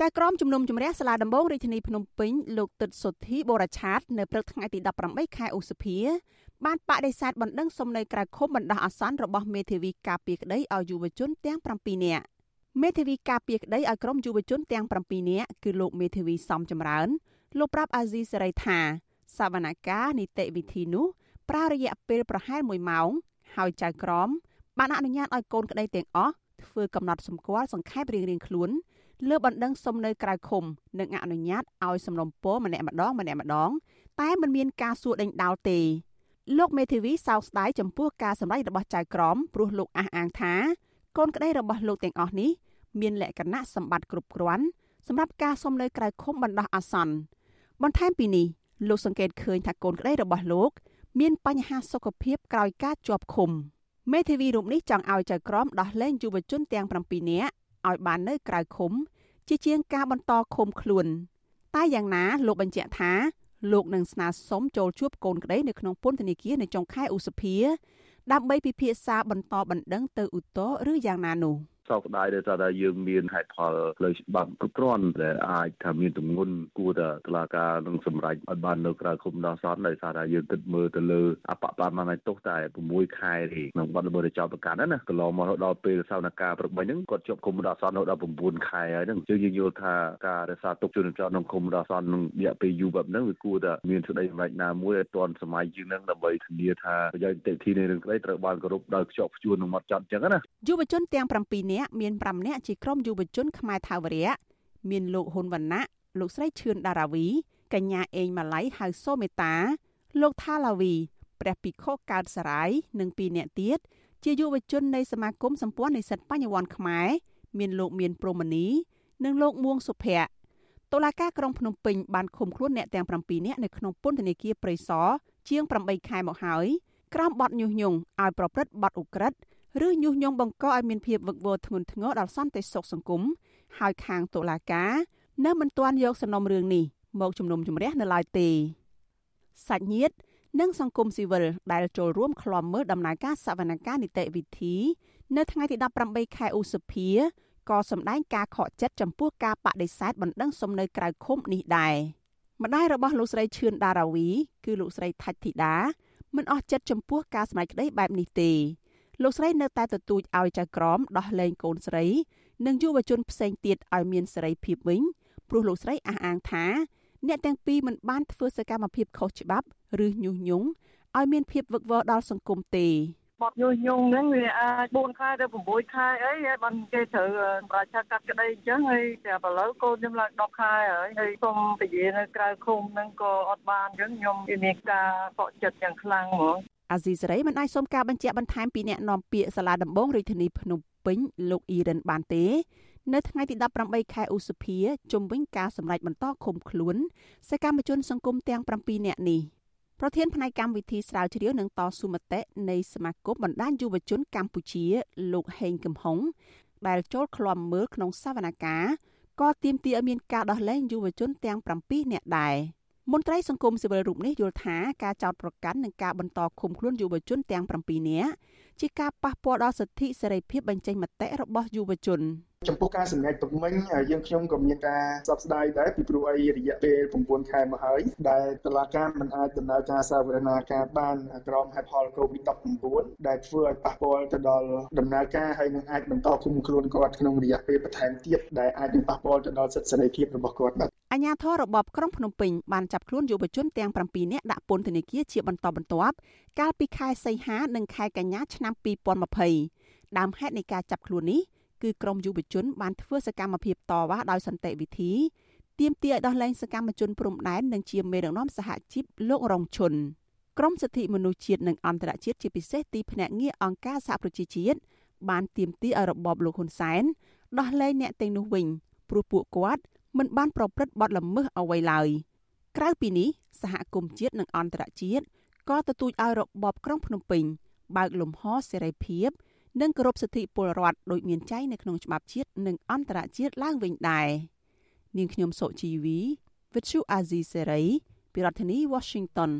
ចៅក្រមជំនុំជម្រះសាលាដំបងរាជធានីភ្នំពេញលោកទឹកសុទ្ធីបូរឆាតនៅព្រឹកថ្ងៃទី18ខែឧសភាបានបដិសេធបណ្ដឹងសុំនៅក្រៅឃុំបណ្ដោះអាសន្នរបស់មេធាវីការពីក្តីឲ្យយុវជនទាំង7នាក់មេធាវីការពីក្តីឲ្យក្រុមយុវជនទាំង7នាក់គឺលោកមេធាវីសំចម្រើនលោកប្រាប់អាស៊ីសេរីថាសវនកម្មនីតិវិធីនោះប្រើរយៈពេលប្រហែល1ម៉ោង ហើយចៅក្រមបានអនុញ្ញាតឲ្យកូនក្តីទាំងអស់ ធ្វើកំណត់សម្គាល់សង្ខេបរៀងៗខ្លួនលើបណ្ដឹងសុំនៅក្រៅឃុំនិងអនុញ្ញាតឲ្យសំណុំពរម្នាក់ម្ដងម្នាក់ម្ដង តែមិនមានការសួរដេញដោលទេលោកមេធាវីសោកស្ដាយចំពោះការសម្ដែងរបស់ចៅក្រមព្រោះលោកអះអាងថាកូនក្តីរបស់លោកទាំងអស់នេះមានលក្ខណៈសម្បត្តិគ្រប់គ្រាន់សម្រាប់ការសុំនៅក្រៅឃុំបណ្ដោះអាសន្នបន្ថែមពីនេះលោកសង្កេតឃើញថាកូនក្តីរបស់លោក មានបញ្ហាសុខភាពក្រោយការជាប់ឃុំ មេធាវីរូបនេះចង់ឲ្យចៅក្រមដោះលែងយុវជនទាំង7នាក់ឲ្យបាននៅក្រៅឃុំ ជាជាងការបន្តឃុំខ្លួន តែយ៉ាងណាលោកបញ្ជាក់ថាលោកនឹងស្នើសុំចូលជួបកូនក្តីនៅក្នុងពន្ធនាគារនៅចុងខែឧសភា ដើម្បីពិភាក្សាបន្តបណ្ដឹងទៅឧទ្ធរឬយ៉ាងណានោះ។ សោកស្ដាយដោយសារតែយើងមានហេតុផលផ្លូវច្បាប់គ្រប់គ្រាន់ដែលអាចថាមានទម្ងន់គួរតែតុលាការនឹងសម្រេចឲ្យបាននៅក្រៅគុំដោះសន្នដោយសារតែយើងគិតមើលទៅលើអបបានបានទោសតែ6ខែទេក្នុងបាត់ល្មើសចោតប្រកាន់ណាកន្លងមកដល់ពេលសវនកម្មប្រមិញហ្នឹងគាត់ជាប់គុំដោះសន្នដល់9ខែហើយហ្នឹងយើងយើងយល់ថាការរក្សាទុកជនចោតក្នុងគុំដោះសន្ននឹងរយៈពេលយូរបែបហ្នឹងវាគួរតែមានសេចក្តីសម្រេចណាមួយឲ្យទាន់សម័យជាងហ្នឹងដើម្បីធានាថាប្រយោជន៍តិធិនៃរឿងក្តីត្រូវបានគោរពដោយខ្ជាប់ខ្ជួននឹងមាត់ចត់អញ្ចឹងណាយុវជនទាំង7នាក់មាន5នាក់ជាក្រុមយុវជនខ្មែរថាវរៈមានលោកហ៊ុនវណ្ណៈលោកស្រីឈឿនដារាវីកញ្ញាអេងម៉ាឡៃហៅសូមេតា លោកថាឡាវីព្រះភិក្ខុកើតសរាយនិងពីរនាក់ទៀតជាយុវជននៃសមាគមសម្ព័ន្ធនិស្សិតបញ្ញវន្តខ្មែរមានលោកមានព្រមនីនិងលោកមួងសុភ័ក្រតុលាការក្រុងភ្នំពេញបានឃុំខ្លួនអ្នកទាំង7នាក់នៅក្នុងពន្ធនាគារព្រៃសរជាង8ខែមកហើយក្រោមបទញុះញង់ឲ្យប្រព្រឹត្តបទឧក្រិដ្ឋ ឬញុះញង់បង្កឲ្យមានភាពវឹកវរធ្ងន់ធ្ងរដល់សន្តិសុខសង្គមហើយខាងតុលាការនៅមិនទាន់យកសំណុំរឿងនេះមកជំនុំជម្រះនៅឡើយទេសាច់ញាតិនិងសង្គមស៊ីវិលដែលចូលរួមក្លំមើលដំណើរការសវនកម្មនីតិវិធីនៅថ្ងៃទី18ខែឧសភាក៏សម្ដែងការខកចិត្តចំពោះការបដិសេធបណ្ដឹងសុំនៅក្រៅឃុំនេះដែរម្ដាយរបស់លោកស្រីឈឿនដារាវីគឺលោកស្រីថាច់ធីតាមិនអស់ចិត្តចំពោះការសម្ដែងក្តីបែបនេះទេ លោកស្រីនៅតែទទូចឲ្យចៅក្រមដោះលែងកូនស្រី និងយុវជនផ្សេងទៀតឲ្យមានសេរីភាពវិញព្រោះលោកស្រីអះអាងថាអ្នកទាំងពីរមិនបានធ្វើសកម្មភាពខុសច្បាប់ ឬញុះញង់ឲ្យមានភាពវឹកវរដល់សង្គមទេបទញុះញង់ហ្នឹងវាអាច4ខែទៅ6ខែអីហើយបានគេត្រូវប្រជាកាត់ក្តីអញ្ចឹងហើយតែឥឡូវកូនខ្ញុំឡើង10ខែហើយហើយសូមពជានៅក្រៅឃុំហ្នឹងក៏អត់បានអញ្ចឹងខ្ញុំមានការកក់ចិត្តយ៉ាងខ្លាំងហ្មង អាស៊ីសេរីមិនអាចសុំការបញ្ជាក់បន្ថែមពីអ្នកនាំពាក្យសាលាដំបងរាជធានីភ្នំពេញលោកអ៊ីរ៉ានបានទេ នៅថ្ងៃទី18ខែឧសភាជំវិញការសម្រេចបន្តឃុំខ្លួនសកម្មជនសង្គមទាំង7នាក់នេះប្រធានផ្នែកកម្មវិធីស្រាវជ្រាវនិងតស៊ូមតិនៃសមាគមបណ្ដាញយុវជនកម្ពុជា លោកហេងកំហុងដែលចូលឃ្លាំមើលក្នុងសវនកម្មក៏ទាមទារឲ្យមានការដោះលែងយុវជនទាំង7នាក់ដែរ។ មន្ត្រីសង្គមស៊ីវិលរូបនេះយល់ថាការចោទប្រកាន់និងការបន្តឃុំខ្លួនយុវជនទាំង7នាក់ជាការប៉ះពាល់ដល់សិទ្ធិសេរីភាពបញ្ចេញមតិរបស់យុវជន។ចំពោះការសម្ដែងទុកមិញយើងខ្ញុំក៏មានការសោកស្ដាយដែរពីព្រោះអីរយៈពេល9ខែមកហើយដែលតឡាការមិនអាចដំណើរការសាវរណាការបានក្រោមហេតុផល COVID-19 ដែលធ្វើឲ្យប៉ះពាល់ទៅដល់ដំណើរការហើយនឹងអាចបន្តគុំខ្លួនគាត់ក្នុងរយៈពេលបន្ថែមទៀតដែលអាចនឹងប៉ះពាល់ទៅដល់សិទ្ធិសេរីភាពរបស់គាត់បាទ អាជ្ញាធររបបក្រុងភ្នំពេញបានចាប់ខ្លួនយុវជនទាំង7នាក់ដាក់ពន្ធនាគារជាបន្តបន្ទាប់កាលពីខែសីហានិងខែកញ្ញាឆ្នាំ2020ដើមហេតុនៃការចាប់ខ្លួននេះគឺក្រមយុវជនបានធ្វើសកម្មភាពតវ៉ាដោយសន្តិវិធីទាមទារឲ្យដោះលែងសកម្មជនព្រំដែននិងជាមេដឹកនាំសហជីពលោករងឈុនក្រមសិទ្ធិមនុស្សជាតិនិងអន្តរជាតិជាពិសេសទីភ្នាក់ងារអង្គការសហប្រជាជាតិបានទាមទារឲ្យរបបលោកហ៊ុនសែនដោះលែងអ្នកទាំងនោះវិញព្រោះពួកគាត់ មិនបានប្រព្រឹត្តបទល្មើសអ្វីឡើយក្រៅពីនេះសហគមន៍ជាតិនិងអន្តរជាតិក៏ទទូចឲ្យរបបក្រុងភ្នំពេញបើកលំហសេរីភាព និងគោរពសិទ្ធិពលរដ្ឋដោយមានចែងនៅក្នុងច្បាប់ជាតិនិងអន្តរជាតិឡើងវិញដែរនាងខ្ញុំសុជីវី Vithu Azizi Serai ពីរដ្ឋធានី Washington